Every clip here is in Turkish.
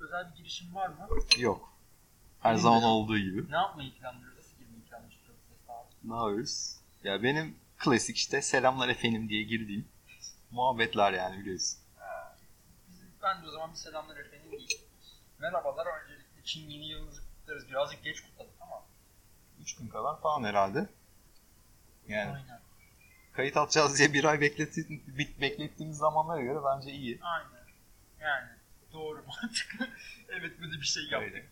Özel bir girişim var mı? Yok. Her Benim zaman olduğu gibi. Ne yapmayı planlıyoruz? Nasıl girmeyi planlıyoruz? Ne yapıyoruz? Ya benim klasik işte selamlar efendim diye girdiğim muhabbetler yani biliyorsun. Bizim, ben de o zaman bir selamlar efendim diyeyim. Merhabalar. Öncelikle Çin yeni yılınızı kutlarız. Birazcık geç kutladık ama. 3 gün kadar falan herhalde. Yani Aynen. kayıt atacağız diye bir ay bekletti, bek- beklettiğimiz zamanlara göre bence iyi. Aynen. Yani doğru mantıklı. evet böyle bir şey yaptık. Öyle.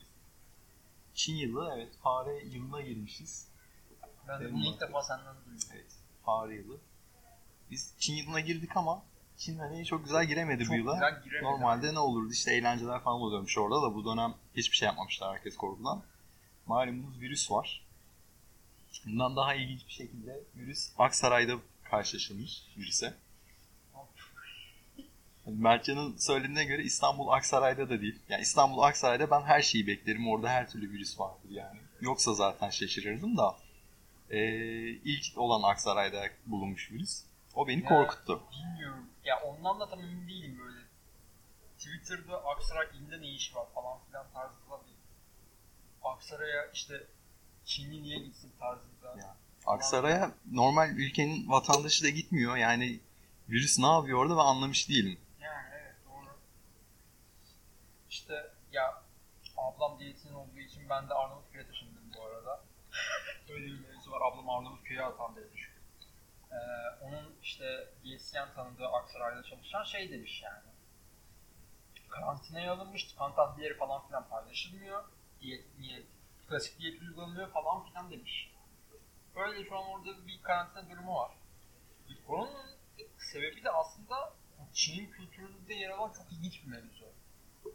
Çin yılı evet fare yılına girmişiz. Ben de bunu ilk defa senden duydum. Evet fare yılı. Biz Çin yılına girdik ama Çin hani çok güzel giremedi Çok bu yıla. güzel giremedi. Normalde ne olurdu işte eğlenceler falan oluyormuş orada da bu dönem hiçbir şey yapmamışlar herkes korkudan. Malumunuz virüs var. Bundan daha ilginç bir şekilde virüs Aksaray'da karşılaşılmış virüse. Mertcan'ın söylediğine göre İstanbul Aksaray'da da değil. Yani İstanbul Aksaray'da ben her şeyi beklerim. Orada her türlü virüs vardır yani. Yoksa zaten şaşırırdım da. Ee, ilk olan Aksaray'da bulunmuş virüs. O beni Ya, korkuttu. Bilmiyorum. Ya ondan da tam emin değilim böyle. Twitter'da Aksaray ilinde ne işi var falan filan tarzında bir Aksaray'a işte Çinli niye gitsin tarzında. Ya. Aksaray'a normal ülkenin vatandaşı da gitmiyor. Yani virüs ne yapıyor orada ben anlamış değilim. İşte ya ablam diyetisyen olduğu için ben de Arnavutköy'e taşındım bu arada. Öyle bir mevzu var. Ablam Arnavutköy'e atandı düşün. Ee, onun işte diyetisyen tanıdığı Aksaray'da çalışan şey demiş yani. Karantinaya alınmış, kan tahlilleri falan filan paylaşılmıyor. Diyet, diyet, klasik diyet uygulanıyor falan filan demiş. Öyle şu an orada bir karantina durumu var. Onun sebebi de aslında Çin'in kültüründe yer alan çok ilginç bir mevzu.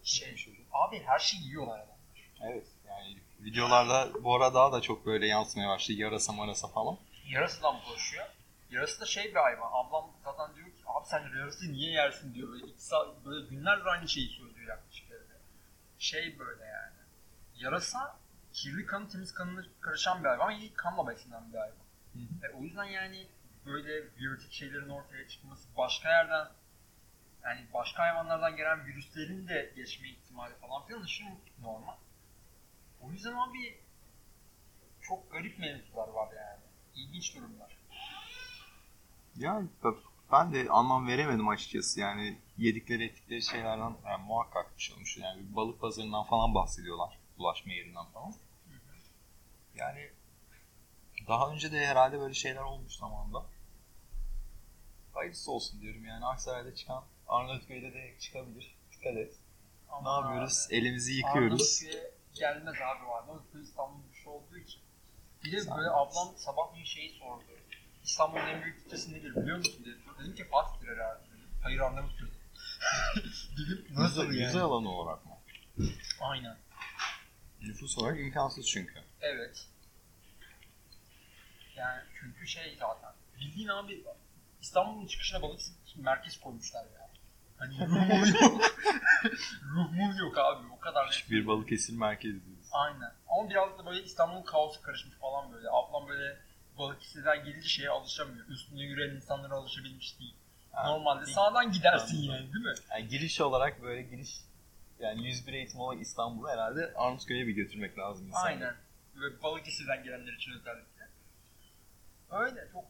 Şey, abi her şeyi yiyorlar adamlar. Evet. Yani videolarda bu ara daha da çok böyle yansımaya başladı. Yarasa marasa falan. Yarasıdan bulaşıyor. Yarası da şey bir hayvan. Ablam zaten diyor ki abi sen yarası niye yersin diyor. Böyle, iki saat, böyle günlerdir aynı şeyi söylüyor yaklaşık evde. Şey böyle yani. Yarasa kirli kanı temiz kanına karışan bir hayvan. İyi kanla beslenen bir hayvan. Hı E, o yüzden yani böyle biyolojik şeylerin ortaya çıkması başka yerden yani başka hayvanlardan gelen virüslerin de geçme ihtimali falan filan aşırı normal. O yüzden abi çok garip mevzular var yani. İlginç durumlar. Yani ben de anlam veremedim açıkçası. Yani yedikleri ettikleri şeylerden yani muhakkak bir şey olmuş. Yani bir balık pazarından falan bahsediyorlar. Bulaşma yerinden falan. Yani daha önce de herhalde böyle şeyler olmuş zamanında. Hayırlısı olsun diyorum yani Aksaray'da çıkan Arnavutköy'de de çıkabilir. Dikkat et. Ne Ama yapıyoruz? abi, Elimizi yıkıyoruz. Arnavutköy'e gelmez abi var. Arnavutköy İstanbul'un bir şey olduğu için. Bir de Sen böyle ablam sabah bir şeyi sordu. İstanbul'un en büyük kitlesi nedir biliyor musun diye sordu. Dedim ki Fatih'tir herhalde. Dedim. Hayır Arnavutköy. Dedim nasıl yani? yüzey alanı olarak mı? Aynen. Nüfus olarak imkansız çünkü. Evet. Yani çünkü şey zaten. Bildiğin abi İstanbul'un çıkışına balık merkez koymuşlar ya. Hani ruh mu yok. ruh mu yok abi o kadar. net. Bir Balıkesir merkezi diyoruz. Aynen. Ama biraz da böyle İstanbul'un kaosu karışmış falan böyle. Ablam böyle Balıkesir'den gelince şeye alışamıyor. Üstünde yürüyen insanlara alışabilmiş değil. Ha, Normalde sağdan gidersin Anladım. yani değil mi? Yani giriş olarak böyle giriş yani 101 eğitim olarak İstanbul'u herhalde Arnavutköy'e bir götürmek lazım insanları. Aynen. Ve Balıkesir'den gelenler için özellikle. Öyle çok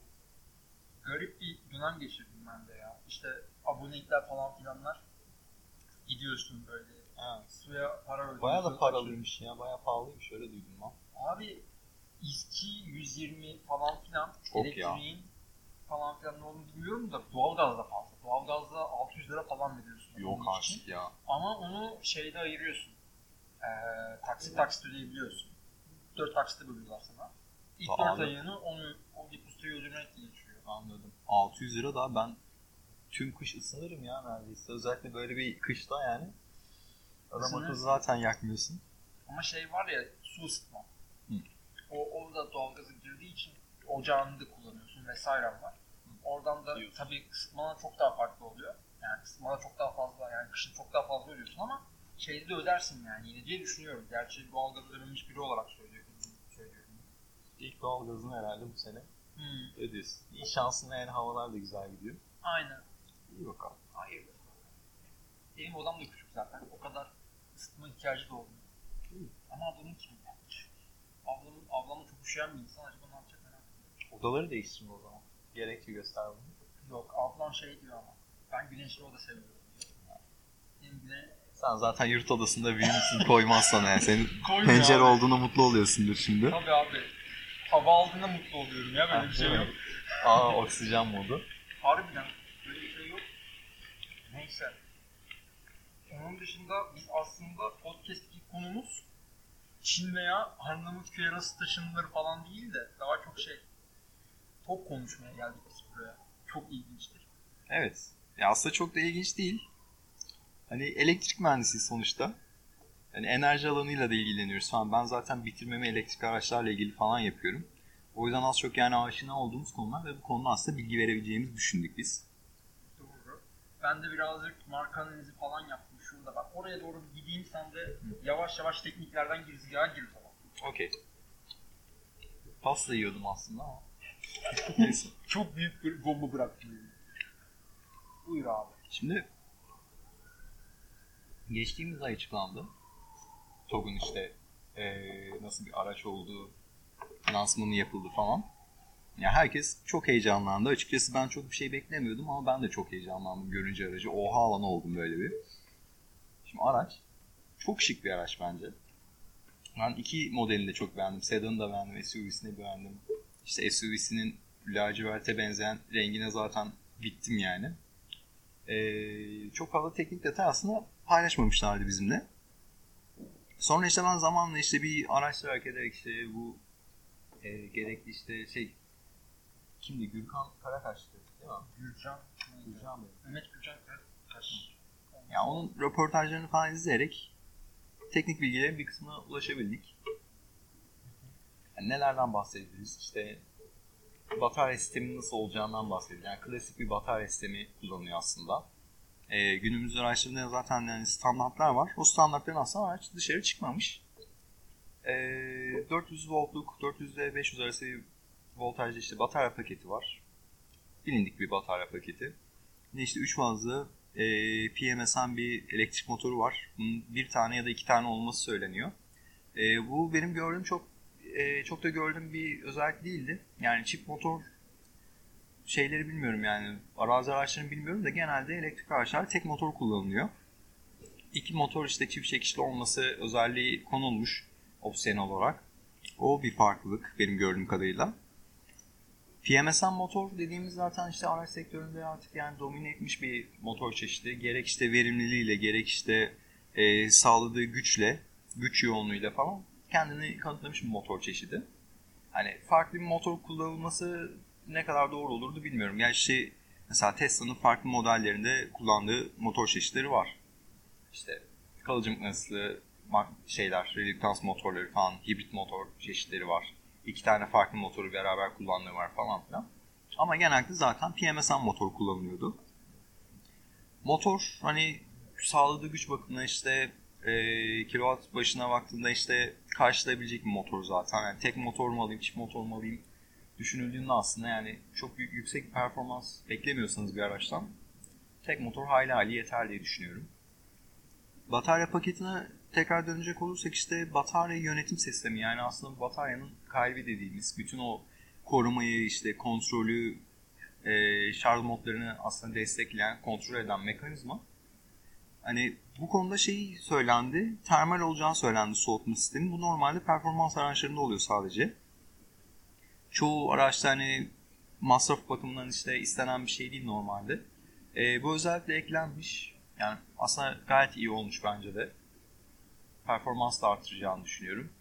garip bir dönem geçirdim ben de ya. İşte abonelikler falan filanlar. Gidiyorsun böyle. Ha. Suya para ödüyorsun. Bayağı da paralıymış ya. Bayağı pahalıymış öyle duydum ben. Abi İSKİ 120 falan filan. Çok elektriğin falan filan ne olduğunu bilmiyorum da doğalgaz da fazla. Doğalgazda 600 lira falan veriyorsun. Yok artık ya. Ama onu şeyde ayırıyorsun. Ee, taksit taksit ödeyebiliyorsun. 4 taksitte bölüyorlar sana. İlk 4 Pahalı. ayını onu o depozitoyu ödemek geçiyor. Anladım. 600 lira da ben tüm kış ısınırım ya neredeyse. Özellikle böyle bir kışta yani. Adam akıllı zaten yakmıyorsun. Ama şey var ya su ısıtma. Hı. O orada doğalgazı girdiği için ocağını da kullanıyorsun vesaire var. Oradan da Diyorsun. tabii ısıtmalar çok daha farklı oluyor. Yani ısıtmalar çok daha fazla yani kışın çok daha fazla ödüyorsun ama şeyde de ödersin yani yine diye düşünüyorum. Gerçi doğalgaz ödememiş biri olarak söylüyorum. söylüyorum. İlk doğalgazını herhalde bu sene Hmm, ödüyorsun. İyi şansına yani havalar da güzel gidiyor. aynen. İyi bakalım. Hayır. Benim odam da küçük zaten. O kadar ısıtma ihtiyacı da olmuyor. Ama adamın kim yapmış? Ablamın, ablamla çok üşüyen bir insan acaba ne yapacak merak ediyorum. Odaları değiştirme o zaman. Gerekli göster bunu. Yok ablam şey diyor ama ben güneşli oda seviyorum. Benim güne... Sen zaten yurt odasında büyümüşsün koymazsan yani. Senin Koymuyor pencere abi. olduğuna mutlu oluyorsundur şimdi. Tabii abi. Hava aldığında mutlu oluyorum ya böyle bir şey yok. Aa oksijen modu. Harbiden böyle bir şey yok. Neyse. Onun dışında biz aslında podcast'teki konumuz Çin veya Arnavutköy'e nasıl taşınılır falan değil de daha çok şey top konuşmaya geldik biz buraya. Çok ilginçtir. Evet. Ya aslında çok da ilginç değil. Hani elektrik mühendisi sonuçta. Hani enerji alanıyla da ilgileniyoruz falan. Ben zaten bitirmemi elektrik araçlarla ilgili falan yapıyorum. O yüzden az çok yani aşina olduğumuz konular ve bu konuda aslında bilgi verebileceğimizi düşündük biz. Ben de birazcık marka analizi falan yaptım şurada. Bak oraya doğru gideyim sen de yavaş yavaş tekniklerden girizgaha gir falan. Okey. Pasta yiyordum aslında ama. Neyse. Çok büyük bir bomba bıraktım. Buyur abi. Şimdi geçtiğimiz ay açıklandı. TOG'un işte eee, nasıl bir araç olduğu, lansmanı yapıldı falan. Ya herkes çok heyecanlandı. Açıkçası ben çok bir şey beklemiyordum ama ben de çok heyecanlandım görünce aracı. Oha lan oldum böyle bir. Şimdi araç çok şık bir araç bence. Ben iki modelini de çok beğendim. Sedan'ı da beğendim, SUV'sini beğendim. İşte SUV'sinin laciverte benzeyen rengine zaten bittim yani. Ee, çok fazla teknik detay aslında paylaşmamışlardı bizimle. Sonra işte ben zamanla işte bir araştırarak ederek işte bu e, gerekli işte şey kimdi Gürkan Karakaş'tı değil mi? Gürcan. Gürcan Bey. Mehmet Gürcan kaç? Ya onun röportajlarını falan izleyerek teknik bilgilerin bir kısmına ulaşabildik. Yani nelerden bahsedebiliriz? İşte batarya sistemi nasıl olacağından bahsediyor. Yani klasik bir batarya sistemi kullanıyor aslında. Ee, günümüz araçlarında zaten yani standartlar var. O standartların aslında araç dışarı çıkmamış. Ee, 400 voltluk, 400 ile 500 arası bir voltajlı işte batarya paketi var. Bilindik bir batarya paketi. Yine işte 3 fazlı e, PMS'en bir elektrik motoru var. Bunun bir tane ya da iki tane olması söyleniyor. E, bu benim gördüğüm çok e, çok da gördüğüm bir özellik değildi. Yani çift motor şeyleri bilmiyorum yani arazi araçlarını bilmiyorum da genelde elektrik araçlar tek motor kullanılıyor. İki motor işte çift çekişli olması özelliği konulmuş opsiyon olarak. O bir farklılık benim gördüğüm kadarıyla. PMSM motor dediğimiz zaten işte araç sektöründe artık yani domine etmiş bir motor çeşidi. Gerek işte verimliliğiyle gerek işte e, sağladığı güçle, güç yoğunluğuyla falan kendini kanıtlamış bir motor çeşidi. Hani farklı bir motor kullanılması ne kadar doğru olurdu bilmiyorum. Yani işte mesela Tesla'nın farklı modellerinde kullandığı motor çeşitleri var. İşte kalıcı mıknatıslı şeyler, reluktans motorları falan, hibrit motor çeşitleri var. İki tane farklı motoru beraber kullandığı var falan filan. Ama genelde zaten PMSM motor kullanılıyordu. Motor hani sağladığı güç bakımından işte e, kilowatt başına baktığında işte karşılayabilecek bir motor zaten. Yani tek motor mu alayım, çift motor mu alayım düşünüldüğünde aslında yani çok büyük yüksek performans beklemiyorsanız bir araçtan tek motor hayli hayli yeter diye düşünüyorum. Batarya paketine tekrar dönecek olursak işte batarya yönetim sistemi yani aslında bataryanın kalbi dediğimiz bütün o korumayı işte kontrolü e, şarj modlarını aslında destekleyen kontrol eden mekanizma. Hani bu konuda şey söylendi termal olacağı söylendi soğutma sistemi. Bu normalde performans araçlarında oluyor sadece. Çoğu araçta hani masraf bakımından işte istenen bir şey değil normalde. E, bu özellikle eklenmiş yani aslında gayet iyi olmuş bence de performans da artıracağını düşünüyorum.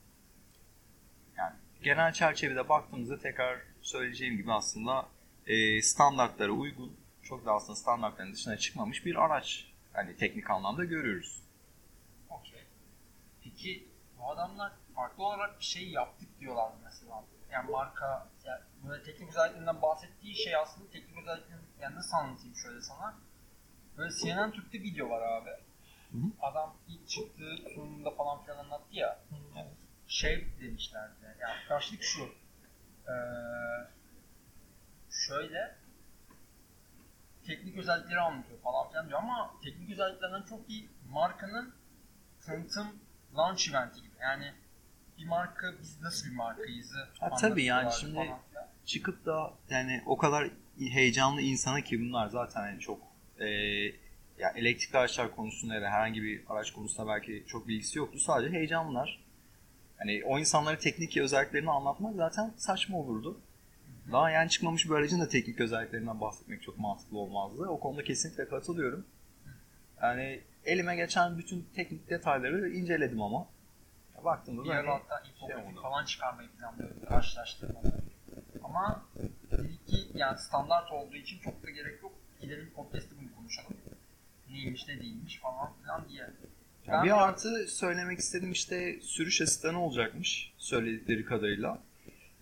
Yani genel çerçevede baktığımızda tekrar söyleyeceğim gibi aslında e, standartlara uygun, çok da aslında standartların dışına çıkmamış bir araç. Hani teknik anlamda görüyoruz. Okey. Peki bu adamlar farklı olarak bir şey yaptık diyorlar mesela. Yani marka, yani böyle teknik özelliklerinden bahsettiği şey aslında teknik özelliklerin, yani nasıl anlatayım şöyle sana. Böyle CNN Türk'te video var abi. Adam ilk çıktığı sunumunda falan filan anlattı ya. Şey demişlerdi. Yani karşılık şu. Ee, şöyle teknik özellikleri anlatıyor falan filan diyor ama teknik özelliklerinden çok iyi markanın tanıtım launch eventi gibi. Yani bir marka biz nasıl bir markayız? Ha, tabii yani şimdi- falan filan. çıkıp da yani o kadar heyecanlı insana ki bunlar zaten yani çok e, ya elektrikli araçlar konusunda ya da herhangi bir araç konusunda belki çok bilgisi yoktu. Sadece heyecanlılar. Hani o insanlara teknik özelliklerini anlatmak zaten saçma olurdu. Daha yani çıkmamış bir aracın da teknik özelliklerinden bahsetmek çok mantıklı olmazdı. O konuda kesinlikle katılıyorum. Yani elime geçen bütün teknik detayları inceledim ama. Baktığımda Bir hani hatta infografik falan çıkarmayı planlıyordum karşılaştırmalı. Ama dedik ki yani standart olduğu için çok da gerek yok. Gidelim podcast'te bunu konuşalım. Neymiş ne değilmiş falan filan diye. Ya Ben bir artı söylemek istedim işte sürüş asistanı olacakmış söyledikleri kadarıyla.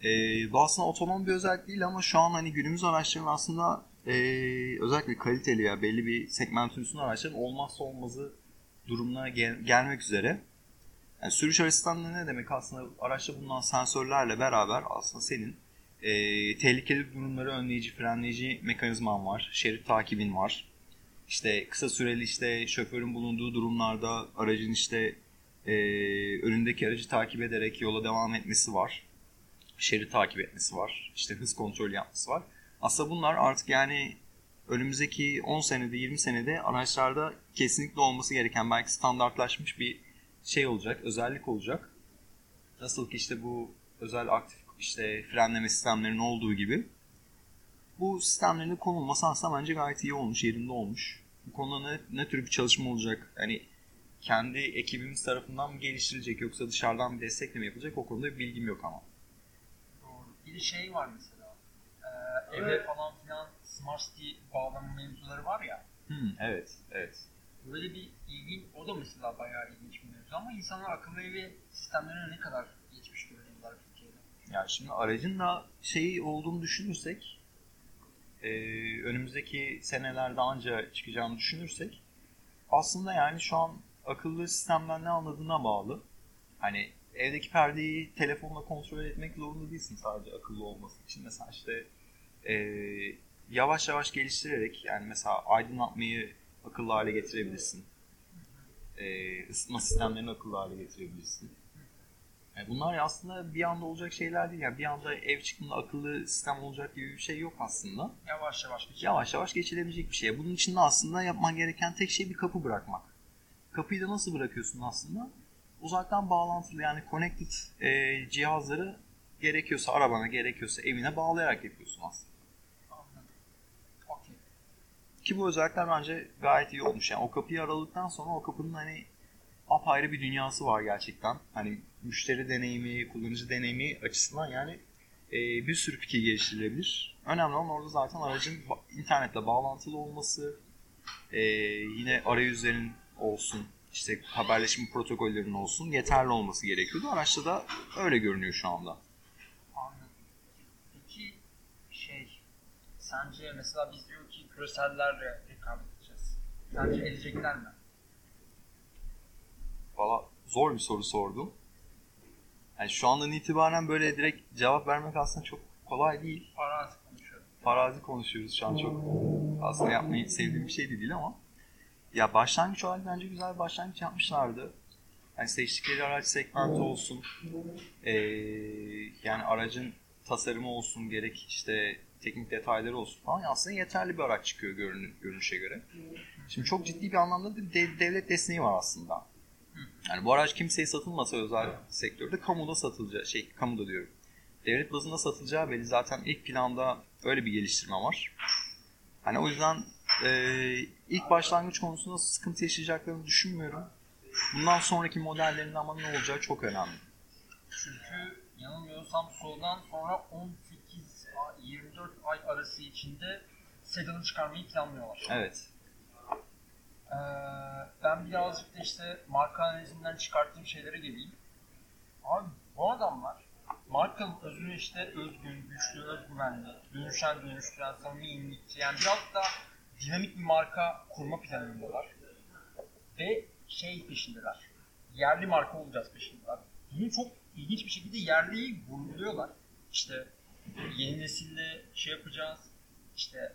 Ee, bu aslında otonom bir özellik değil ama şu an hani günümüz araçların aslında ee, özellikle kaliteli ya belli bir segmentin üstünde araçların olmazsa olmazı durumuna gel- gelmek üzere. Yani sürüş asistanlığı ne demek aslında araçta bulunan sensörlerle beraber aslında senin ee, tehlikeli durumları önleyici, frenleyici mekanizman var, şerit takibin var. İşte kısa süreli işte şoförün bulunduğu durumlarda aracın işte e, önündeki aracı takip ederek yola devam etmesi var. Şerit takip etmesi var. İşte hız kontrolü yapması var. Aslında bunlar artık yani önümüzdeki 10 senede 20 senede araçlarda kesinlikle olması gereken belki standartlaşmış bir şey olacak, özellik olacak. Nasıl ki işte bu özel aktif işte frenleme sistemlerinin olduğu gibi bu sistemlerin konulması aslında bence gayet iyi olmuş, yerinde olmuş. Bu konuda ne, ne tür bir çalışma olacak? Hani kendi ekibimiz tarafından mı geliştirilecek yoksa dışarıdan bir destekle mi yapılacak? O konuda bir bilgim yok ama. Doğru. Bir şey var mesela. Ee, eve falan filan Smart City bağlama mevzuları var ya. Hmm, evet, evet. Böyle bir ilginç, o da mesela bayağı ilginç bir mevzu ama insanlar akıllı evi sistemlerine ne kadar geçmiş durumdalar Türkiye'de. Yani şimdi aracın da şeyi olduğunu düşünürsek e, önümüzdeki senelerde anca çıkacağını düşünürsek aslında yani şu an akıllı sistemden ne anladığına bağlı. Hani evdeki perdeyi telefonla kontrol etmek zorunda değilsin sadece akıllı olması için. Mesela işte e, yavaş yavaş geliştirerek yani mesela aydınlatmayı akıllı hale getirebilirsin. E, ısıtma sistemlerini akıllı hale getirebilirsin. Yani bunlar aslında bir anda olacak şeyler değil. Yani bir anda ev çıktığında akıllı sistem olacak gibi bir şey yok aslında. Yavaş yavaş geçiyor. Yavaş yavaş geçilebilecek bir şey. Bunun için de aslında yapman gereken tek şey bir kapı bırakmak. Kapıyı da nasıl bırakıyorsun aslında? Uzaktan bağlantılı yani connected e, cihazları gerekiyorsa arabana gerekiyorsa evine bağlayarak yapıyorsun aslında. Okey. Ki bu özellikler bence gayet iyi olmuş. Yani o kapıyı araladıktan sonra o kapının hani apayrı bir dünyası var gerçekten. Hani müşteri deneyimi, kullanıcı deneyimi açısından yani e, bir sürü fikir geliştirilebilir. Önemli olan orada zaten aracın internetle bağlantılı olması, e, yine arayüzlerin olsun, işte haberleşme protokollerinin olsun yeterli olması gerekiyordu. Araçta da öyle görünüyor şu anda. Anladım. Peki şey, sence mesela biz diyor ki küresellerle rekabet edeceğiz. Sence edecekler mi? Valla zor bir soru sordum. Yani şu andan itibaren böyle direkt cevap vermek aslında çok kolay değil. Farazi konuşuyorum. Farazi konuşuyoruz şu an çok aslında yapmayı sevdiğim bir şey de değil ama ya başlangıç olarak bence güzel bir başlangıç yapmışlardı. Yani seçtikleri araç segmenti olsun, ee, yani aracın tasarımı olsun, gerek işte teknik detayları olsun falan aslında yeterli bir araç çıkıyor görünü, görünüşe göre. Şimdi çok ciddi bir anlamda da dev- devlet desteği var aslında. Yani bu araç kimseye satılmasa özel sektörde kamuda satılacağı, şey kamuda diyorum. Devlet bazında satılacağı belli zaten ilk planda öyle bir geliştirme var. Hani o yüzden e, ilk başlangıç konusunda sıkıntı yaşayacaklarını düşünmüyorum. Bundan sonraki modellerinde ama ne olacağı çok önemli. Çünkü yanılmıyorsam soldan sonra 18 ay, 24 ay arası içinde sedanı çıkarmayı planlıyorlar. Evet. Ee, ben birazcık da işte marka analizinden çıkarttığım şeylere geleyim. Abi bu adamlar markanın özünü işte özgün, güçlü, özgüvenli, dönüşen, dönüştüren, samimi, yenilikçi. Yani biraz da dinamik bir marka kurma planındalar. Ve şey peşindeler. Yerli marka olacağız peşindeler. Bunu çok ilginç bir şekilde yerliyi vurguluyorlar. İşte yeni nesilde şey yapacağız. İşte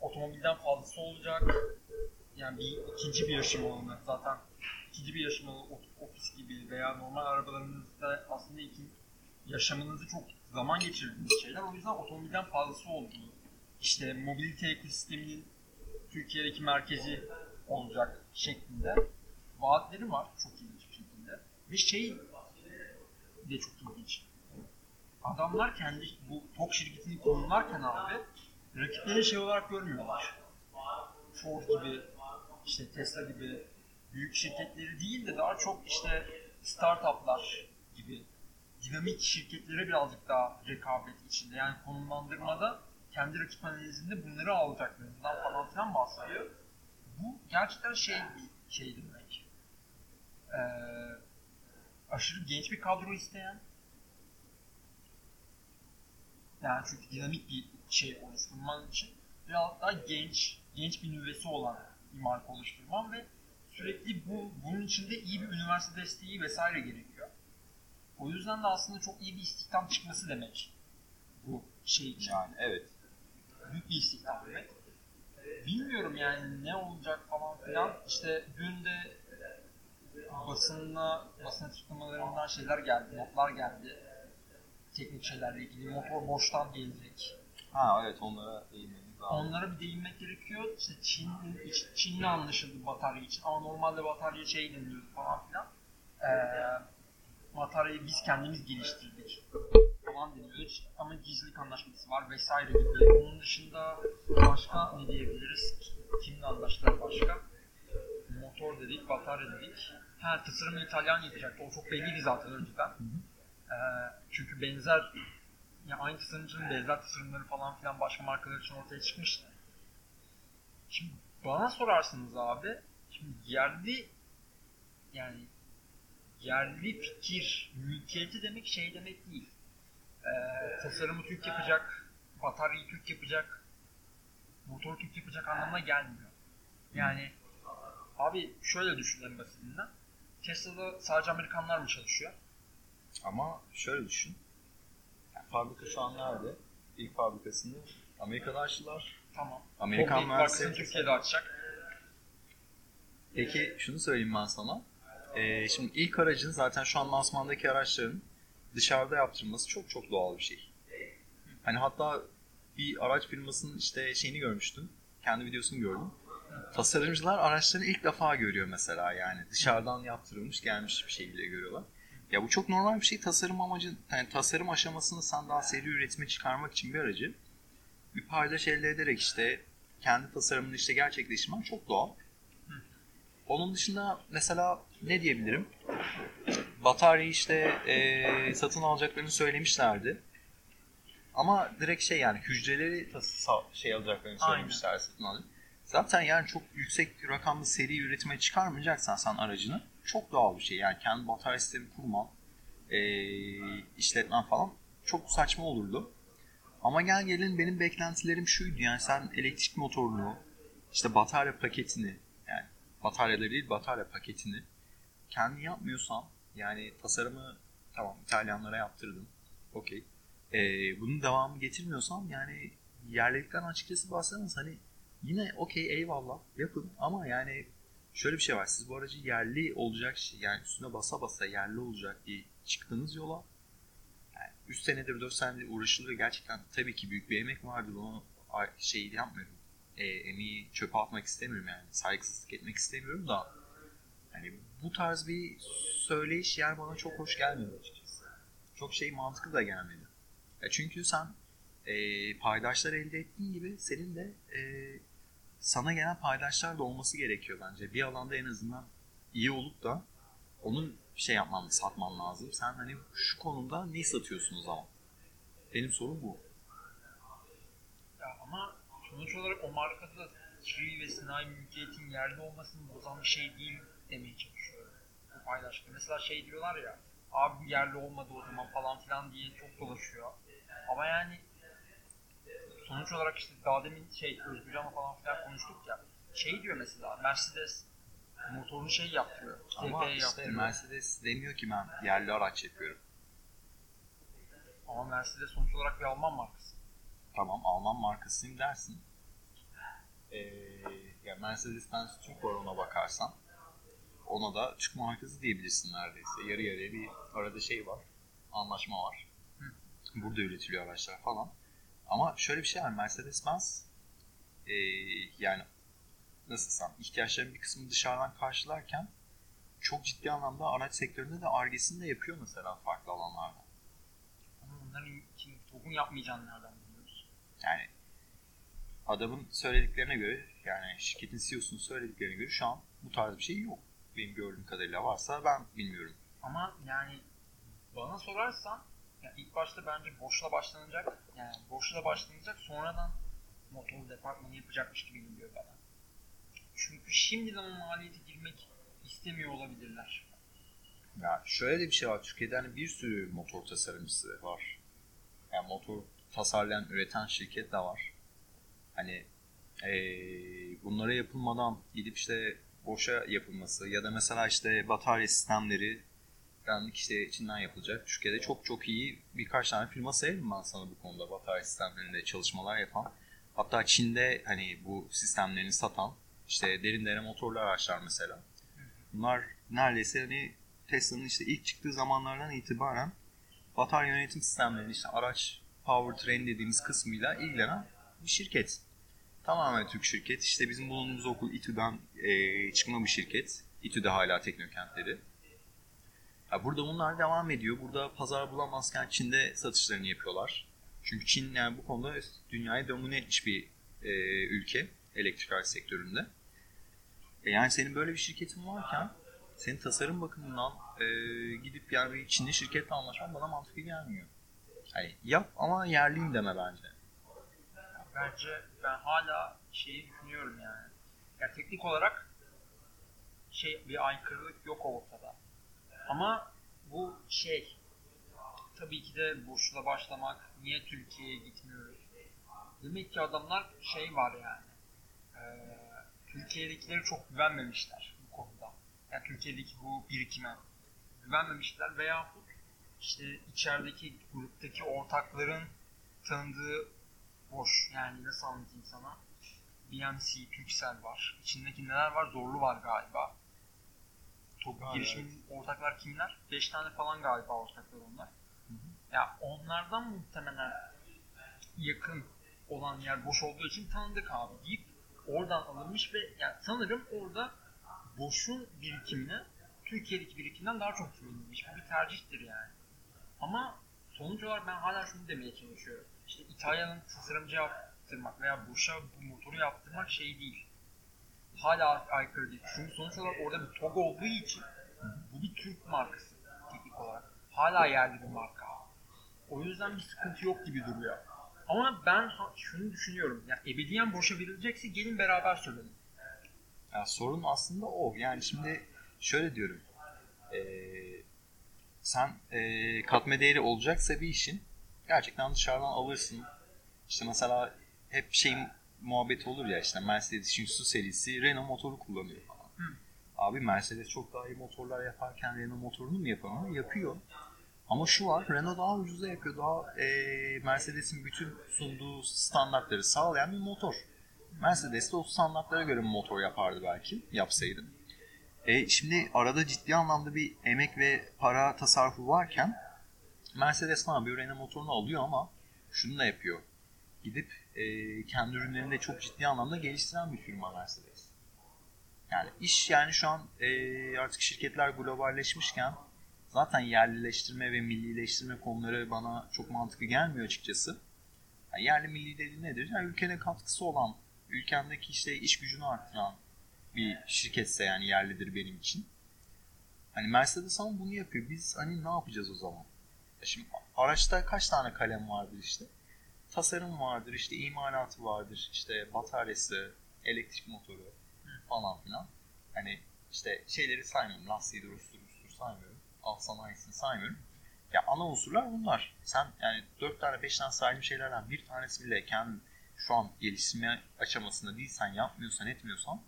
otomobilden fazlası olacak. Yani bir ikinci bir yaşam alanı zaten ikinci bir yaşamalı ot- ofis gibi veya normal arabalarınızda aslında iki yaşamınızı çok zaman geçirdiğiniz şeyler. O yüzden otomobilden fazlası olduğu, işte mobilite ekosisteminin Türkiye'deki merkezi olacak şeklinde vaatleri var çok ilginç bir şekilde. Ve şey de çok ilginç. Adamlar kendi bu TOK şirketini konumlarken abi rakipleri şey olarak görmüyorlar. Ford gibi, işte Tesla gibi büyük şirketleri değil de daha çok işte startuplar gibi dinamik şirketlere birazcık daha rekabet içinde. Yani konumlandırmada kendi rakip analizinde bunları alacaklarından falan filan bahsediyor. Bu gerçekten şey bir şey demek. Ee, aşırı genç bir kadro isteyen yani çünkü dinamik bir şey oluşturman için biraz daha genç, genç bir nüvesi olan bir marka oluşturman ve sürekli bu bunun içinde iyi bir üniversite desteği vesaire gerekiyor. O yüzden de aslında çok iyi bir istihdam çıkması demek bu şey için. Yani evet. Büyük bir istihdam demek. Bilmiyorum yani ne olacak falan filan. İşte dün de basınla, basın açıklamalarından şeyler geldi, notlar geldi. Teknik şeylerle ilgili. Motor boştan gelecek. Ha evet onlara değinmemiz lazım. Onlara bir değinmek gerekiyor. İşte Çin, Çin'le anlaşıldı batarya için ama normalde batarya şey deniliyordu falan filan. Ee, bataryayı biz kendimiz geliştirdik falan deniyor. Ama gizlilik anlaşması var vesaire gibi. Onun dışında başka ne diyebiliriz? Kimle anlaştılar başka? Motor dedik, batarya dedik. Ha tasarımı İtalyan yapacaktı. O çok belliydi zaten önceden. Ee, çünkü benzer ya aynı tasarımcının benzer tasarımları falan filan başka markalar için ortaya çıkmıştı. Şimdi bana sorarsınız abi, şimdi yerli yani yerli fikir, mülkiyeti demek şey demek değil. Ee, tasarımı Türk yapacak, bataryayı Türk yapacak, motoru Türk yapacak anlamına gelmiyor. Yani abi şöyle düşünelim basitinden. Tesla'da sadece Amerikanlar mı çalışıyor? Ama şöyle düşün. Fabrika şu an nerede? İlk fabrikasını Amerika'da açtılar. Tamam. Amerikan mühendisleri. Türkiye'de açacak. Peki şunu söyleyeyim ben sana. Ee, şimdi ilk aracın zaten şu an lansmandaki araçların dışarıda yaptırılması çok çok doğal bir şey. Hani hatta bir araç firmasının işte şeyini görmüştüm. Kendi videosunu gördüm. Tasarımcılar araçlarını ilk defa görüyor mesela yani. Dışarıdan yaptırılmış gelmiş bir şekilde görüyorlar. Ya bu çok normal bir şey. Tasarım amacı, yani tasarım aşamasını sen daha seri üretime çıkarmak için bir aracı bir paydaş elde ederek işte kendi tasarımını işte gerçekleştirmen çok doğal. Onun dışında mesela ne diyebilirim? Bataryayı işte eee, satın alacaklarını söylemişlerdi. Ama direkt şey yani hücreleri şey alacaklarını söylemişler satın alacak. Zaten yani çok yüksek rakamlı seri üretime çıkarmayacaksan sen aracını çok doğal bir şey. Yani kendi batarya sistemi kurman, eee işletmen falan çok saçma olurdu. Ama gel gelin benim beklentilerim şuydu yani sen elektrik motorunu, işte batarya paketini yani bataryaları değil batarya paketini kendi yapmıyorsan yani tasarımı tamam İtalyanlara yaptırdın okey. Ee, bunun devamı getirmiyorsan yani yerlilikten açıkçası bahsediyorsanız hani yine okey eyvallah yapın ama yani şöyle bir şey var. Siz bu aracı yerli olacak şey yani üstüne basa basa yerli olacak diye çıktığınız yola. Yani 3 senedir 4 senedir uğraşılıyor. Gerçekten tabii ki büyük bir emek vardır. Onu a- şey yapmıyorum. E, emeği çöpe atmak istemiyorum yani. Saygısızlık etmek istemiyorum da. Yani bu tarz bir söyleyiş yer bana çok hoş gelmedi açıkçası. Çok şey mantıklı da gelmedi. Ya çünkü sen e, paydaşlar elde ettiğin gibi senin de e, sana gelen paydaşlar da olması gerekiyor bence. Bir alanda en azından iyi olup da onun şey yapman, satman lazım. Sen hani şu konuda ne satıyorsun o zaman? Benim sorum bu. Ya ama sonuç olarak o markada da Çivi ve sanayi mülkiyetin yerli olmasını bozan bir şey değil demeye çalışıyorum. Bu paylaşımda. Mesela şey diyorlar ya abi yerli olmadı o zaman falan filan diye çok dolaşıyor. Ama yani sonuç olarak işte daha demin şey Özgürcan'la falan filan konuştuk ya. Şey diyor mesela Mercedes motorunu şey yaptırıyor. Ama işte yaptırıyor. Mercedes demiyor ki ben yerli araç yapıyorum. Ama Mercedes sonuç olarak bir Alman markası. Tamam Alman markasıyım dersin. Ee, ya Mercedes-Benz Türk var ona bakarsan. ona da Türk markası diyebilirsin neredeyse. Yarı yarıya bir arada şey var. Anlaşma var. Hı. Burada üretiliyor araçlar falan. Ama şöyle bir şey var. Mercedes-Benz e, yani nasıl desem ihtiyaçların bir kısmını dışarıdan karşılarken çok ciddi anlamda araç sektöründe de argesini de yapıyor mesela farklı alanlarda. Ama bunların için TOG'un yapmayacağını nereden biliyoruz? Yani adamın söylediklerine göre yani şirketin CEO'sunun söylediklerine göre şu an bu tarz bir şey yok. Benim gördüğüm kadarıyla varsa ben bilmiyorum. Ama yani bana sorarsan ya ilk başta bence boşla başlanacak. Yani boşla başlanacak sonradan motor departmanı yapacakmış gibi geliyor bana. Çünkü şimdiden o maliyete girmek istemiyor olabilirler. Ya şöyle de bir şey var. Türkiye'de hani bir sürü motor tasarımcısı var. Yani motor tasarlayan, üreten şirket de var. Hani eee, bunlara yapılmadan gidip işte boşa yapılması ya da mesela işte batarya sistemleri dendik işte içinden yapılacak. Türkiye'de çok çok iyi birkaç tane firma sayarım ben sana bu konuda batarya sistemlerinde çalışmalar yapan. Hatta Çin'de hani bu sistemlerini satan işte derin dere motorlu araçlar mesela. Bunlar neredeyse hani Tesla'nın işte ilk çıktığı zamanlardan itibaren batarya yönetim sistemleri işte araç powertrain dediğimiz kısmıyla ilgilenen bir şirket. Tamamen Türk şirket. İşte bizim bulunduğumuz okul İTÜ'den e, çıkma bir şirket. İTÜ'de hala teknokentleri. Ya burada bunlar devam ediyor. Burada pazar bulamazken Çin'de satışlarını yapıyorlar. Çünkü Çin yani bu konuda dünyayı domine etmiş bir e, ülke elektrikal sektöründe. E yani senin böyle bir şirketin varken senin tasarım bakımından e, gidip yani bir Çinli şirketle anlaşman bana mantıklı gelmiyor. Hani yap ama yerliyim deme bence. Bence ben hala şeyi düşünüyorum yani. Ya teknik olarak şey bir aykırılık yok ortada. Ama bu şey tabii ki de boşluğa başlamak. Niye Türkiye'ye gitmiyoruz? Demek ki adamlar şey var yani. Ee, Türkiye'dekileri çok güvenmemişler bu konuda. Yani Türkiye'deki bu birikime güvenmemişler veyahut işte içerideki gruptaki ortakların tanıdığı boş. Yani nasıl anlatayım sana? BMC, Turkcell var. İçindeki neler var? Zorlu var galiba. Top Galiba, girişimin ortaklar kimler? 5 tane falan galiba ortaklar onlar. Ya onlardan muhtemelen yakın olan yer boş olduğu için tanıdık abi deyip oradan alınmış ve yani sanırım orada boşun birikimine Türkiye'deki birikimden daha çok güvenilmiş. Bu bir tercihtir yani. Ama sonuç olarak ben hala şunu demeye çalışıyorum. İşte İtalya'nın tasarımcı yaptırmak veya boşa bu motoru yaptırmak şey değil. Hala aykırı değil. Çünkü sonuç olarak orada bir TOG olduğu için bu bir Türk markası teknik olarak. Hala yerli bir marka. O yüzden bir sıkıntı yok gibi duruyor. Ama ben şunu düşünüyorum. Yani ebediyen boşa verilecekse gelin beraber söyleyelim. Ya sorun aslında o. Yani şimdi şöyle diyorum. Ee, sen ee, katma değeri olacaksa bir işin gerçekten dışarıdan alırsın. İşte mesela hep şey muhabbeti olur ya işte Mercedes'in su serisi Renault motoru kullanıyor falan. Hı. Abi Mercedes çok daha iyi motorlar yaparken Renault motorunu mu yapamıyor? Yapıyor. Ama şu var Renault daha ucuza yapıyor. Daha ee, Mercedes'in bütün sunduğu standartları sağlayan bir motor. Mercedes de o standartlara göre bir motor yapardı belki yapsaydı. E, şimdi arada ciddi anlamda bir emek ve para tasarrufu varken Mercedes ne yapıyor? Renault motorunu alıyor ama şunu da yapıyor. Gidip e, kendi ürünlerini de çok ciddi anlamda geliştiren bir firma Mercedes. Yani iş yani şu an e, artık şirketler globalleşmişken zaten yerlileştirme ve millileştirme konuları bana çok mantıklı gelmiyor açıkçası. Yani yerli milli dediğin nedir? Yani ülkene katkısı olan, ülkendeki işte iş gücünü arttıran bir şirketse yani yerlidir benim için. Hani Mercedes ama bunu yapıyor. Biz hani ne yapacağız o zaman? Şimdi araçta kaç tane kalem vardır işte? Tasarım vardır, işte imalatı vardır, işte bataryası, elektrik motoru falan filan. Hani işte şeyleri saymıyorum. Lastiğidir, ustur, ustur saymıyorum. Alt sanayisini saymıyorum. Ya ana unsurlar bunlar. Sen yani 4 tane 5 tane saydığım şeylerden bir tanesi bile kendi şu an geliştirme aşamasında değilsen, yapmıyorsan, etmiyorsan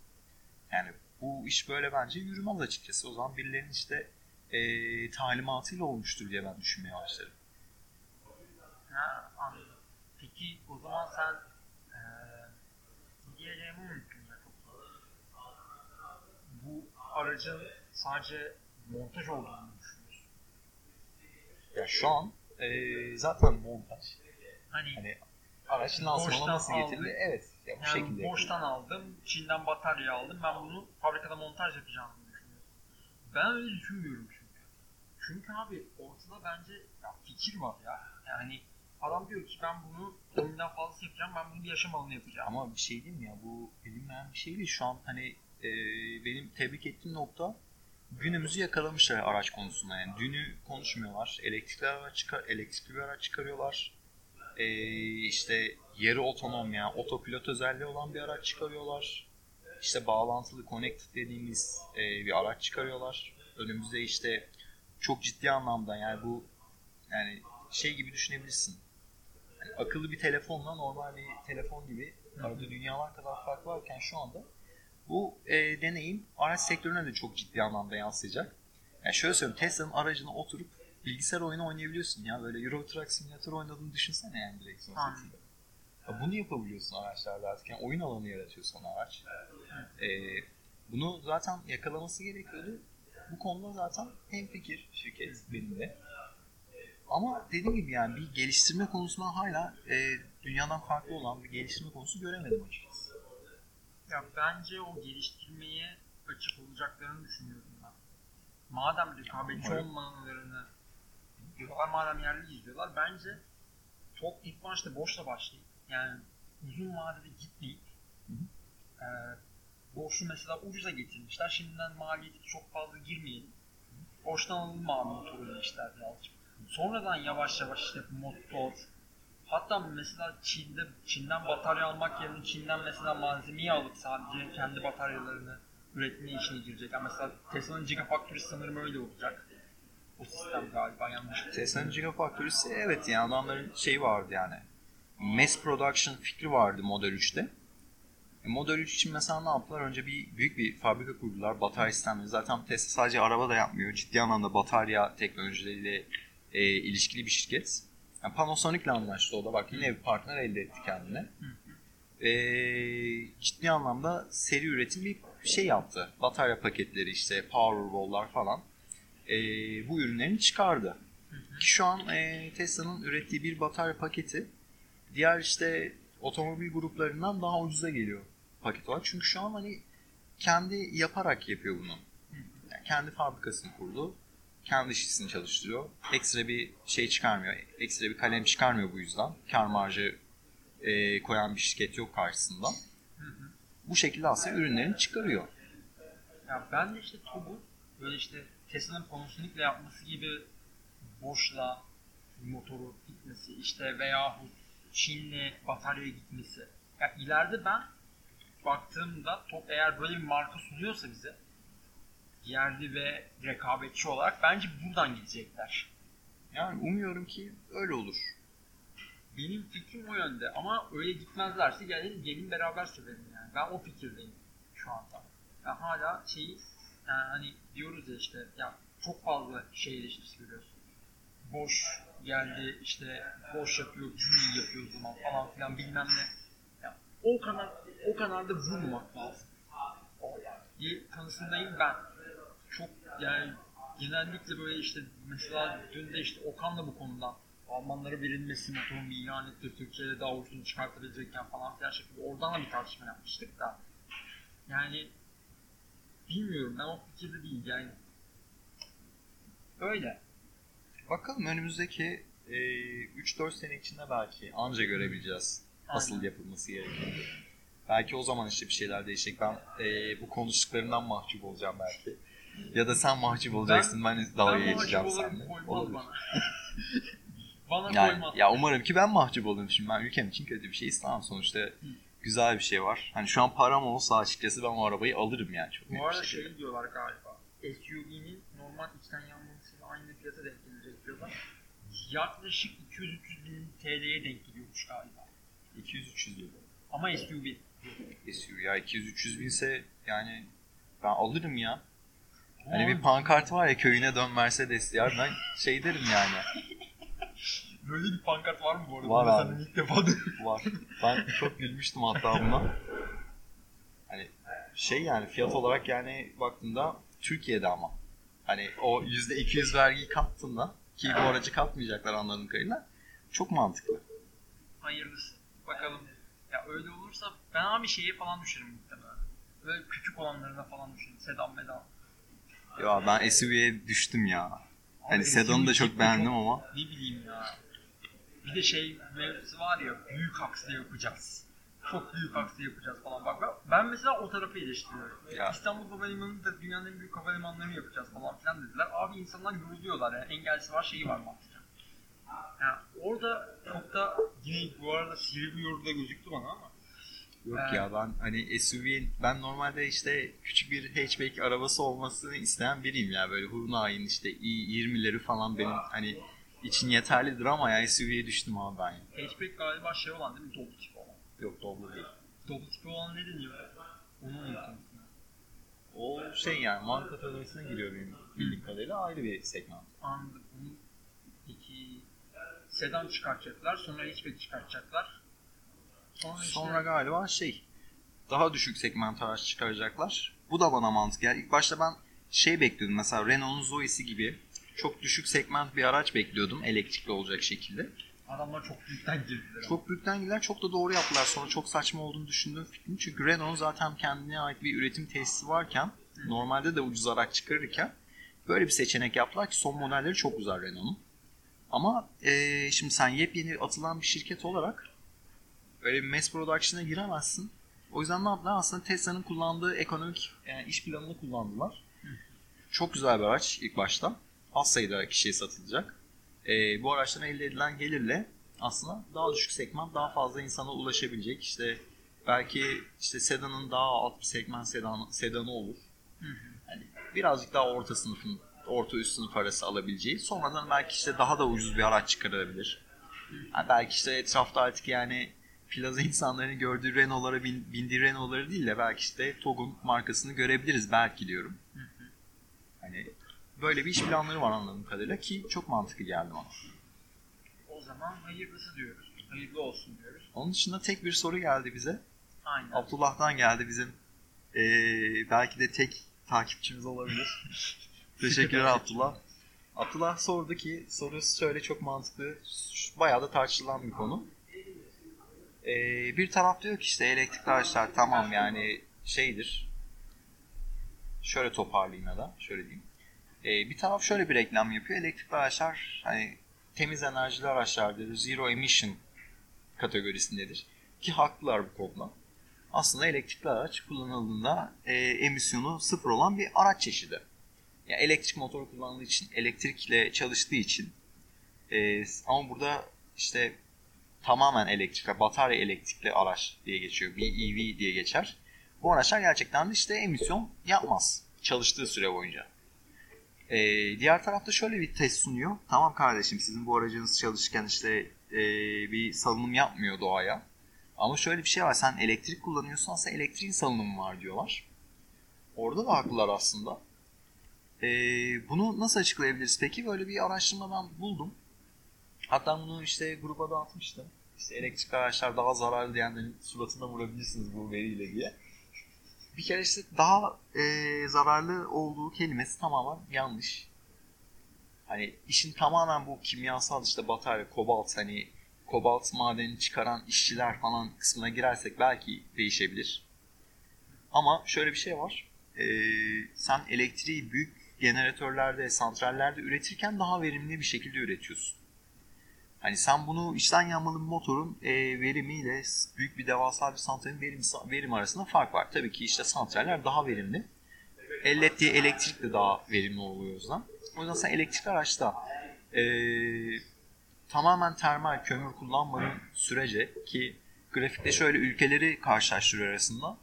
yani bu iş böyle bence yürümez açıkçası. O zaman birilerinin işte eee talimatıyla olmuştur diye ben düşünmeye başlarım. Ha, zaman sen ne diyeceğimi unuttum ya çok. Bu aracın sadece montaj olduğunu düşünüyorsun? Ya şu an e, zaten montaj. Hani, Hani araç lansmana nasıl getirildi? Evet. Ya bu yani şekilde. boştan aldım, Çin'den batarya aldım. Ben bunu fabrikada montaj yapacağımı düşünüyorum. Ben öyle düşünmüyorum çünkü. Çünkü abi ortada bence ya fikir var ya. Yani adam diyor ki ben bunu 10 binden fazla yapacağım, ben bunu bir yaşam alanı yapacağım. Ama bir şey mi ya bu bilinmeyen bir şey değil. Şu an hani e, benim tebrik ettiğim nokta günümüzü yakalamışlar araç konusunda. Yani dünü konuşmuyorlar. Elektrikli araç çıkar, elektrikli bir araç çıkarıyorlar. E, işte yarı otonom yani otopilot özelliği olan bir araç çıkarıyorlar. İşte bağlantılı connected dediğimiz e, bir araç çıkarıyorlar. Önümüzde işte çok ciddi anlamda yani bu yani şey gibi düşünebilirsin. Akıllı bir telefonla normal bir telefon gibi arada dünyalar kadar fark varken şu anda bu e, deneyim araç sektörüne de çok ciddi anlamda yansıyacak. Yani şöyle söyleyeyim Tesla'nın aracına oturup bilgisayar oyunu oynayabiliyorsun ya böyle Euro Truck Simulator oynadığını düşünsene yani direksiyon sesiyle. Ya bunu yapabiliyorsun araçlarda artık yani oyun alanı yaratıyor sana araç. E, bunu zaten yakalaması gerekiyordu. Bu konuda zaten hem fikir şirket benimle. Ama dediğim gibi yani bir geliştirme konusunda hala e, dünyadan farklı olan bir geliştirme konusu göremedim açıkçası. Ya bence o geliştirmeye açık olacaklarını düşünüyorum ben. Madem rekabetçi olmalarını diyorlar, madem yerli izliyorlar bence çok ilk başta boşla başlayıp yani uzun vadede gitmeyip Hı e, boşu mesela ucuza getirmişler. Şimdiden maliyeti çok fazla girmeyelim. Boştan alalım abi motoru demişler birazcık. Sonradan yavaş yavaş işte motor, Hatta mesela Çin'de Çin'den batarya almak yerine Çin'den mesela malzemeyi alıp sadece kendi bataryalarını üretme işine girecek. Yani mesela Tesla'nın Gigafactory sanırım öyle olacak. O sistem galiba yanlış. Tesla'nın Gigafactory'si evet yani adamların şey vardı yani. Mass production fikri vardı Model 3'te. E, Model 3 için mesela ne yaptılar? Önce bir büyük bir fabrika kurdular. Batarya sistemleri. Zaten Tesla sadece araba da yapmıyor. Ciddi anlamda batarya teknolojileriyle e, ilişkili bir şirket. Yani Panasonic'le anlaştı o da. Bak yine bir partner elde etti kendine. E, ciddi anlamda seri üretim bir şey yaptı. Batarya paketleri işte Powerwall'lar falan. E, bu ürünlerini çıkardı. Ki şu an e, Tesla'nın ürettiği bir batarya paketi diğer işte otomobil gruplarından daha ucuza geliyor paket olarak. Çünkü şu an hani kendi yaparak yapıyor bunu. Yani kendi fabrikasını kurdu. Kendi işçisini çalıştırıyor. Ekstra bir şey çıkarmıyor. Ekstra bir kalem çıkarmıyor bu yüzden. Kar marjı e, koyan bir şirket yok karşısında. Bu şekilde aslında ürünlerini çıkarıyor. Ya ben de işte TOG'u böyle işte Tesla'nın Panasonic'le yapması gibi boşla motoru gitmesi işte veya Çin'le bataryaya gitmesi. Ya ileride ben baktığımda TOG eğer böyle bir marka sunuyorsa bize yerli ve rekabetçi olarak bence buradan gidecekler. Yani umuyorum ki öyle olur. Benim fikrim o yönde ama öyle gitmezlerse gelin, gelin beraber severim yani. Ben o fikirdeyim şu anda. Ben hala şeyi yani hani diyoruz ya işte ya çok fazla şey eleştirisi görüyorsun. Boş geldi işte boş yapıyor, cümle yapıyor o zaman falan filan bilmem ne. Ya, o kanal o kanalda vurmamak lazım. diye kanısındayım ben. Çok yani genellikle böyle işte mesela dün de işte Okan'la bu konudan Almanlara verilmesi bir ilan etti. Türkiye'de daha ucuzunu çıkartabilecekken falan filan şeklinde. Oradan da bir tartışma yapmıştık da. Yani bilmiyorum ben o fikirde değil yani. Öyle. Bakalım önümüzdeki e, 3-4 sene içinde belki anca görebileceğiz asıl Aynen. yapılması gerekeni. Belki o zaman işte bir şeyler değişecek. Ben e, bu konuştuklarımdan mahcup olacağım belki. Ya da sen mahcup olacaksın. Ben, dalga ben geçeceğim seninle. koymaz bana. bana Yani, koymaz. ya umarım ki ben mahcup olurum. Şimdi ben ülkem için kötü bir şey istemem. Sonuçta güzel bir şey var. Hani şu an param olsa açıkçası ben o arabayı alırım yani. Çok Bu arada şey diyorlar galiba. SUV'nin normal içten yanmasıyla aynı fiyata denk gelecek diyorlar. Yaklaşık 200-300 bin TL'ye denk geliyormuş galiba. 200-300 lira. Ama SUV. SUV ya 200-300 binse yani ben alırım ya. Hani bir pankart var ya köyüne dön Mercedes ben şey derim yani. Böyle bir pankart var mı bu arada? Var abi. ilk defa duydum. Var. Ben çok gülmüştüm hatta buna. Hani şey yani fiyat olarak yani baktığında Türkiye'de ama. Hani o %200 vergiyi kattığında ki bu aracı katmayacaklar anladığım kadarıyla çok mantıklı. Hayırlısı. Bakalım. Ya öyle olursa ben abi şeyi falan düşerim muhtemelen. Böyle küçük olanlarına falan düşerim. Sedan medan. Ya ben SUV'ye düştüm ya. Hani sedanı da çok beğendim ama. Ne bileyim ya. Bir de şey mevzusu var ya büyük akslı yapacağız. Çok büyük akslı yapacağız falan. Bak ben- ben mesela o tarafı eleştiriyorum. Ya. İstanbul Havalimanı'nı da dünyanın en büyük havalimanlarını yapacağız falan filan dediler. Abi insanlar yoruluyorlar yani engellisi var şeyi var mantıken. Yani orada çok da yine bu arada sivri bir yorumda gözüktü bana ama Yok Evet. ya ben hani SUV ben normalde işte küçük bir hatchback arabası olmasını isteyen biriyim ya böyle Hyundai'nin işte i20'leri falan benim hani için yeterlidir ama ya SUV'ye düştüm abi ben ya. hatchback galiba şey olan değil mi? Dolu tipi olan. Yok Doblo değil. Dolu tipi olan ne deniyor? Onu unuttum. O şey yani man kategorisine giriyor benim bildiğim kadarıyla ayrı bir segment. Anladım. Peki sedan çıkartacaklar, sonra hatchback çıkartacaklar. Sonra, galiba şey daha düşük segment araç çıkaracaklar. Bu da bana mantık. Yani ilk başta ben şey bekliyordum mesela Renault'un Zoe'si gibi çok düşük segment bir araç bekliyordum elektrikli olacak şekilde. adamlar çok büyükten girdiler. Çok büyükten gider çok da doğru yaptılar. Sonra çok saçma olduğunu düşündüğüm fikrim. Çünkü Renault'un zaten kendine ait bir üretim tesisi varken normalde de ucuz araç çıkarırken böyle bir seçenek yaptılar ki son modelleri çok güzel Renault'un. Ama eee, şimdi sen yepyeni atılan bir şirket olarak öyle bir mass production'a giremezsin. O yüzden ne yaptılar? Aslında Tesla'nın kullandığı ekonomik yani iş planını kullandılar. Çok güzel bir araç ilk başta. Az sayıda kişiye satılacak. Ee, bu araçtan elde edilen gelirle aslında daha düşük segment daha fazla insana ulaşabilecek. İşte belki işte sedanın daha alt bir segment sedan, sedanı olur. Hı hı. Hani birazcık daha orta sınıfın orta üst sınıf arası alabileceği. Sonradan belki işte daha da ucuz bir araç çıkarabilir. Ha, belki işte etrafta artık yani plaza insanların gördüğü Renault'lara bin- bindiği Renault'ları değil de belki işte TOG'un markasını görebiliriz belki diyorum. Hı hı. Hani böyle bir iş planları var anladığım kadarıyla ki çok mantıklı geldi bana. O zaman hayırlısı diyoruz. Hayırlı olsun diyoruz. Onun dışında tek bir soru geldi bize. Aynen. Abdullah'tan geldi bizim. Ee, belki de tek takipçimiz olabilir. Teşekkürler Abdullah. Abdullah sordu ki sorusu şöyle çok mantıklı. Bayağı da tartışılan bir konu. Ee, bir taraf diyor ki işte elektrikli araçlar tamam yani şeydir. Şöyle toparlayayım ya da şöyle diyeyim. Ee, bir taraf şöyle bir reklam yapıyor. Elektrikli araçlar hani temiz enerjili araçlardır. Zero emission kategorisindedir. Ki haklılar bu konuda. Aslında elektrikli araç kullanıldığında e, emisyonu sıfır olan bir araç çeşidi. Yani elektrik motoru kullandığı için, elektrikle çalıştığı için e, ama burada işte tamamen elektrikli, batarya elektrikli araç diye geçiyor. BEV diye geçer. Bu araçlar gerçekten de işte emisyon yapmaz çalıştığı süre boyunca. E, diğer tarafta şöyle bir test sunuyor. Tamam kardeşim sizin bu aracınız çalışırken işte e, bir salınım yapmıyor doğaya. Ama şöyle bir şey var. Sen elektrik kullanıyorsan aslında elektriğin salınımı var diyorlar. Orada da haklılar aslında. E, bunu nasıl açıklayabiliriz peki? Böyle bir araştırma ben buldum. Hatta bunu işte gruba dağıtmıştım. İşte elektrik araçlar daha zararlı diyenlerin suratına vurabilirsiniz bu veriyle diye. Bir kere işte daha e, zararlı olduğu kelimesi tamamen yanlış. Hani işin tamamen bu kimyasal işte batarya, kobalt hani kobalt madenini çıkaran işçiler falan kısmına girersek belki değişebilir. Ama şöyle bir şey var. Ee, sen elektriği büyük jeneratörlerde, santrallerde üretirken daha verimli bir şekilde üretiyorsun. Hani sen bunu içten yanmalı bir motorun e, verimiyle büyük bir devasa bir santralin verim, verim arasında fark var. Tabii ki işte santraller daha verimli. Elde ettiği elektrik de daha verimli oluyor o yüzden. O yüzden sen elektrikli araçta e, tamamen termal kömür kullanmadığın sürece ki grafikte şöyle ülkeleri karşılaştırıyor arasında.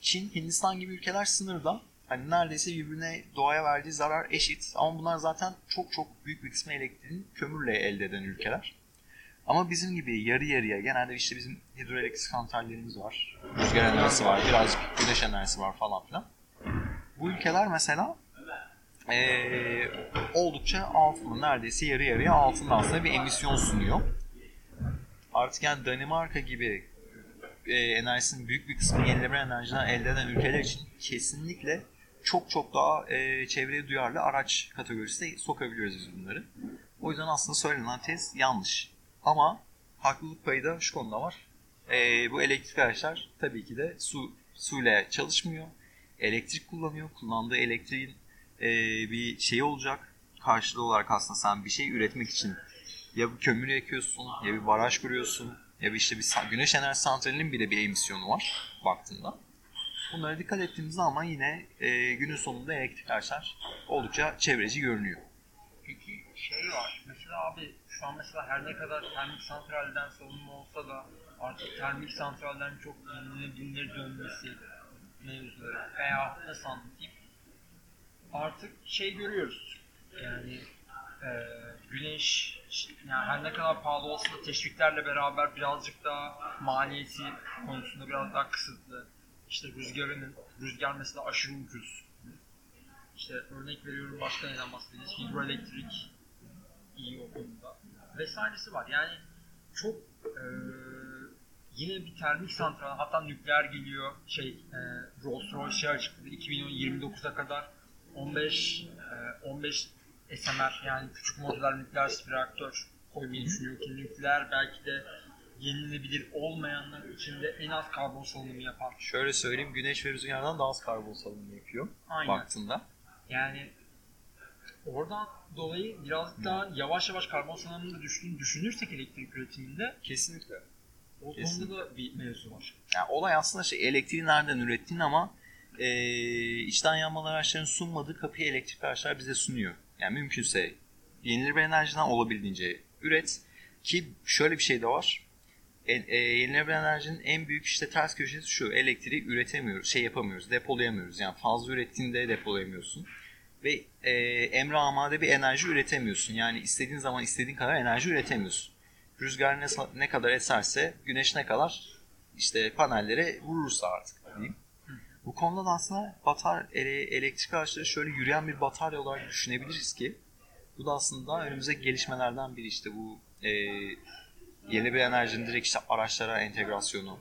Çin, Hindistan gibi ülkeler sınırda. Hani neredeyse birbirine doğaya verdiği zarar eşit. Ama bunlar zaten çok çok büyük bir kısmı elektriğini kömürle elde eden ülkeler. Ama bizim gibi yarı yarıya genelde işte bizim hidroelektrik santrallerimiz var. Rüzgar enerjisi var, birazcık güneş enerjisi var falan filan. Bu ülkeler mesela ee, oldukça altında neredeyse yarı yarıya altında aslında bir emisyon sunuyor. Artık yani Danimarka gibi e, enerjisinin büyük bir kısmını yenilenebilir enerjiden elde eden ülkeler için kesinlikle çok çok daha e, çevreye duyarlı araç kategorisine sokabiliyoruz biz bunları. O yüzden aslında söylenen tez yanlış. Ama haklılık payı da şu konuda var. E, bu elektrikli araçlar tabii ki de su suyla çalışmıyor. Elektrik kullanıyor. Kullandığı elektriğin e, bir şeyi olacak. Karşılığı olarak aslında sen bir şey üretmek için ya bir kömür yakıyorsun, ya bir baraj kuruyorsun, ya bir işte bir güneş enerji santralinin bile bir emisyonu var baktığında. Bunlara dikkat ettiğimizde ama yine e, günün sonunda elektrikli araçlar oldukça çevreci görünüyor. Peki şey var. Mesela abi şu an mesela her ne kadar termik santralden savunma olsa da artık termik santralden çok yenilebilir dönmesi mevzuları veya nasıl anlatayım? Artık şey görüyoruz. Yani e, güneş yani her ne kadar pahalı olsa da teşviklerle beraber birazcık daha maliyeti konusunda biraz daha kısıtlı. İşte rüzgarının, rüzgar mesela aşırı ucuz. İşte örnek veriyorum başka neden bahsedeceğiz? Hidroelektrik iyi o konuda. Vesairesi var. Yani çok e, yine bir termik santral hatta nükleer geliyor. Şey e, Rolls Royce şey açıkladı 2029'a kadar 15 e, 15 SMR yani küçük modüler nükleer reaktör koymayı düşünüyor ki nükleer belki de yenilebilir olmayanlar içinde en az karbon salınımı yapan. Şöyle söyleyeyim, güneş ve rüzgardan daha az karbon salınımı yapıyor Aynen. baktığında. Yani oradan dolayı birazcık daha yavaş yavaş karbon salınımının düştüğünü düşünürsek elektrik üretiminde Kesinlikle. o konuda da bir mevzu var. Yani olay aslında şey elektriği nereden ürettiğin ama e, içten yanmalı araçların sunmadığı kapıyı elektrikli araçlar bize sunuyor. Yani mümkünse yenilenebilir enerjiden olabildiğince üret ki şöyle bir şey de var. E, e, yenilenebilir enerjinin en büyük işte ters köşesi şu. Elektriği üretemiyoruz, şey yapamıyoruz, depolayamıyoruz. Yani fazla ürettiğinde depolayamıyorsun. Ve e, emre amade bir enerji üretemiyorsun. Yani istediğin zaman istediğin kadar enerji üretemiyorsun. Rüzgar ne, ne kadar eserse, güneş ne kadar işte panellere vurursa artık diyeyim. Bu konuda da aslında batar, ele- elektrik araçları şöyle yürüyen bir batarya olarak düşünebiliriz ki bu da aslında önümüzdeki gelişmelerden biri işte bu e, yeni bir enerjinin direkt işte araçlara entegrasyonu.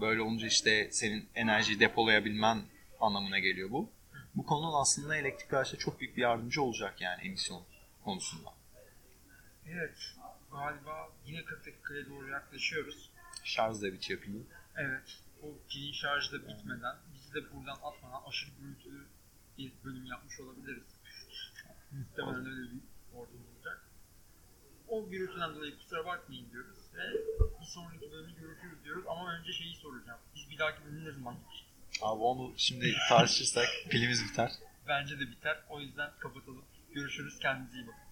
Böyle olunca işte senin enerjiyi depolayabilmen anlamına geliyor bu. Bu konuda aslında elektrikli araçlar çok büyük bir yardımcı olacak yani emisyon konusunda. Evet. Galiba yine 40 dakikaya doğru yaklaşıyoruz. Şarj da bitiyor pili. Evet. O pilin şarjı da bitmeden bizi de buradan atmadan aşırı gürültülü bir bölüm yapmış olabiliriz. Muhtemelen öyle bir ortam olacak. O gürültüden dolayı kusura bakmayın diyoruz ve bir sonraki bölümü görüşürüz diyoruz ama önce şeyi soracağım. Biz bir dahaki bölümü ne zaman yapacağız? Abi onu şimdi tartışırsak pilimiz biter. Bence de biter. O yüzden kapatalım. Görüşürüz. Kendinize iyi bakın.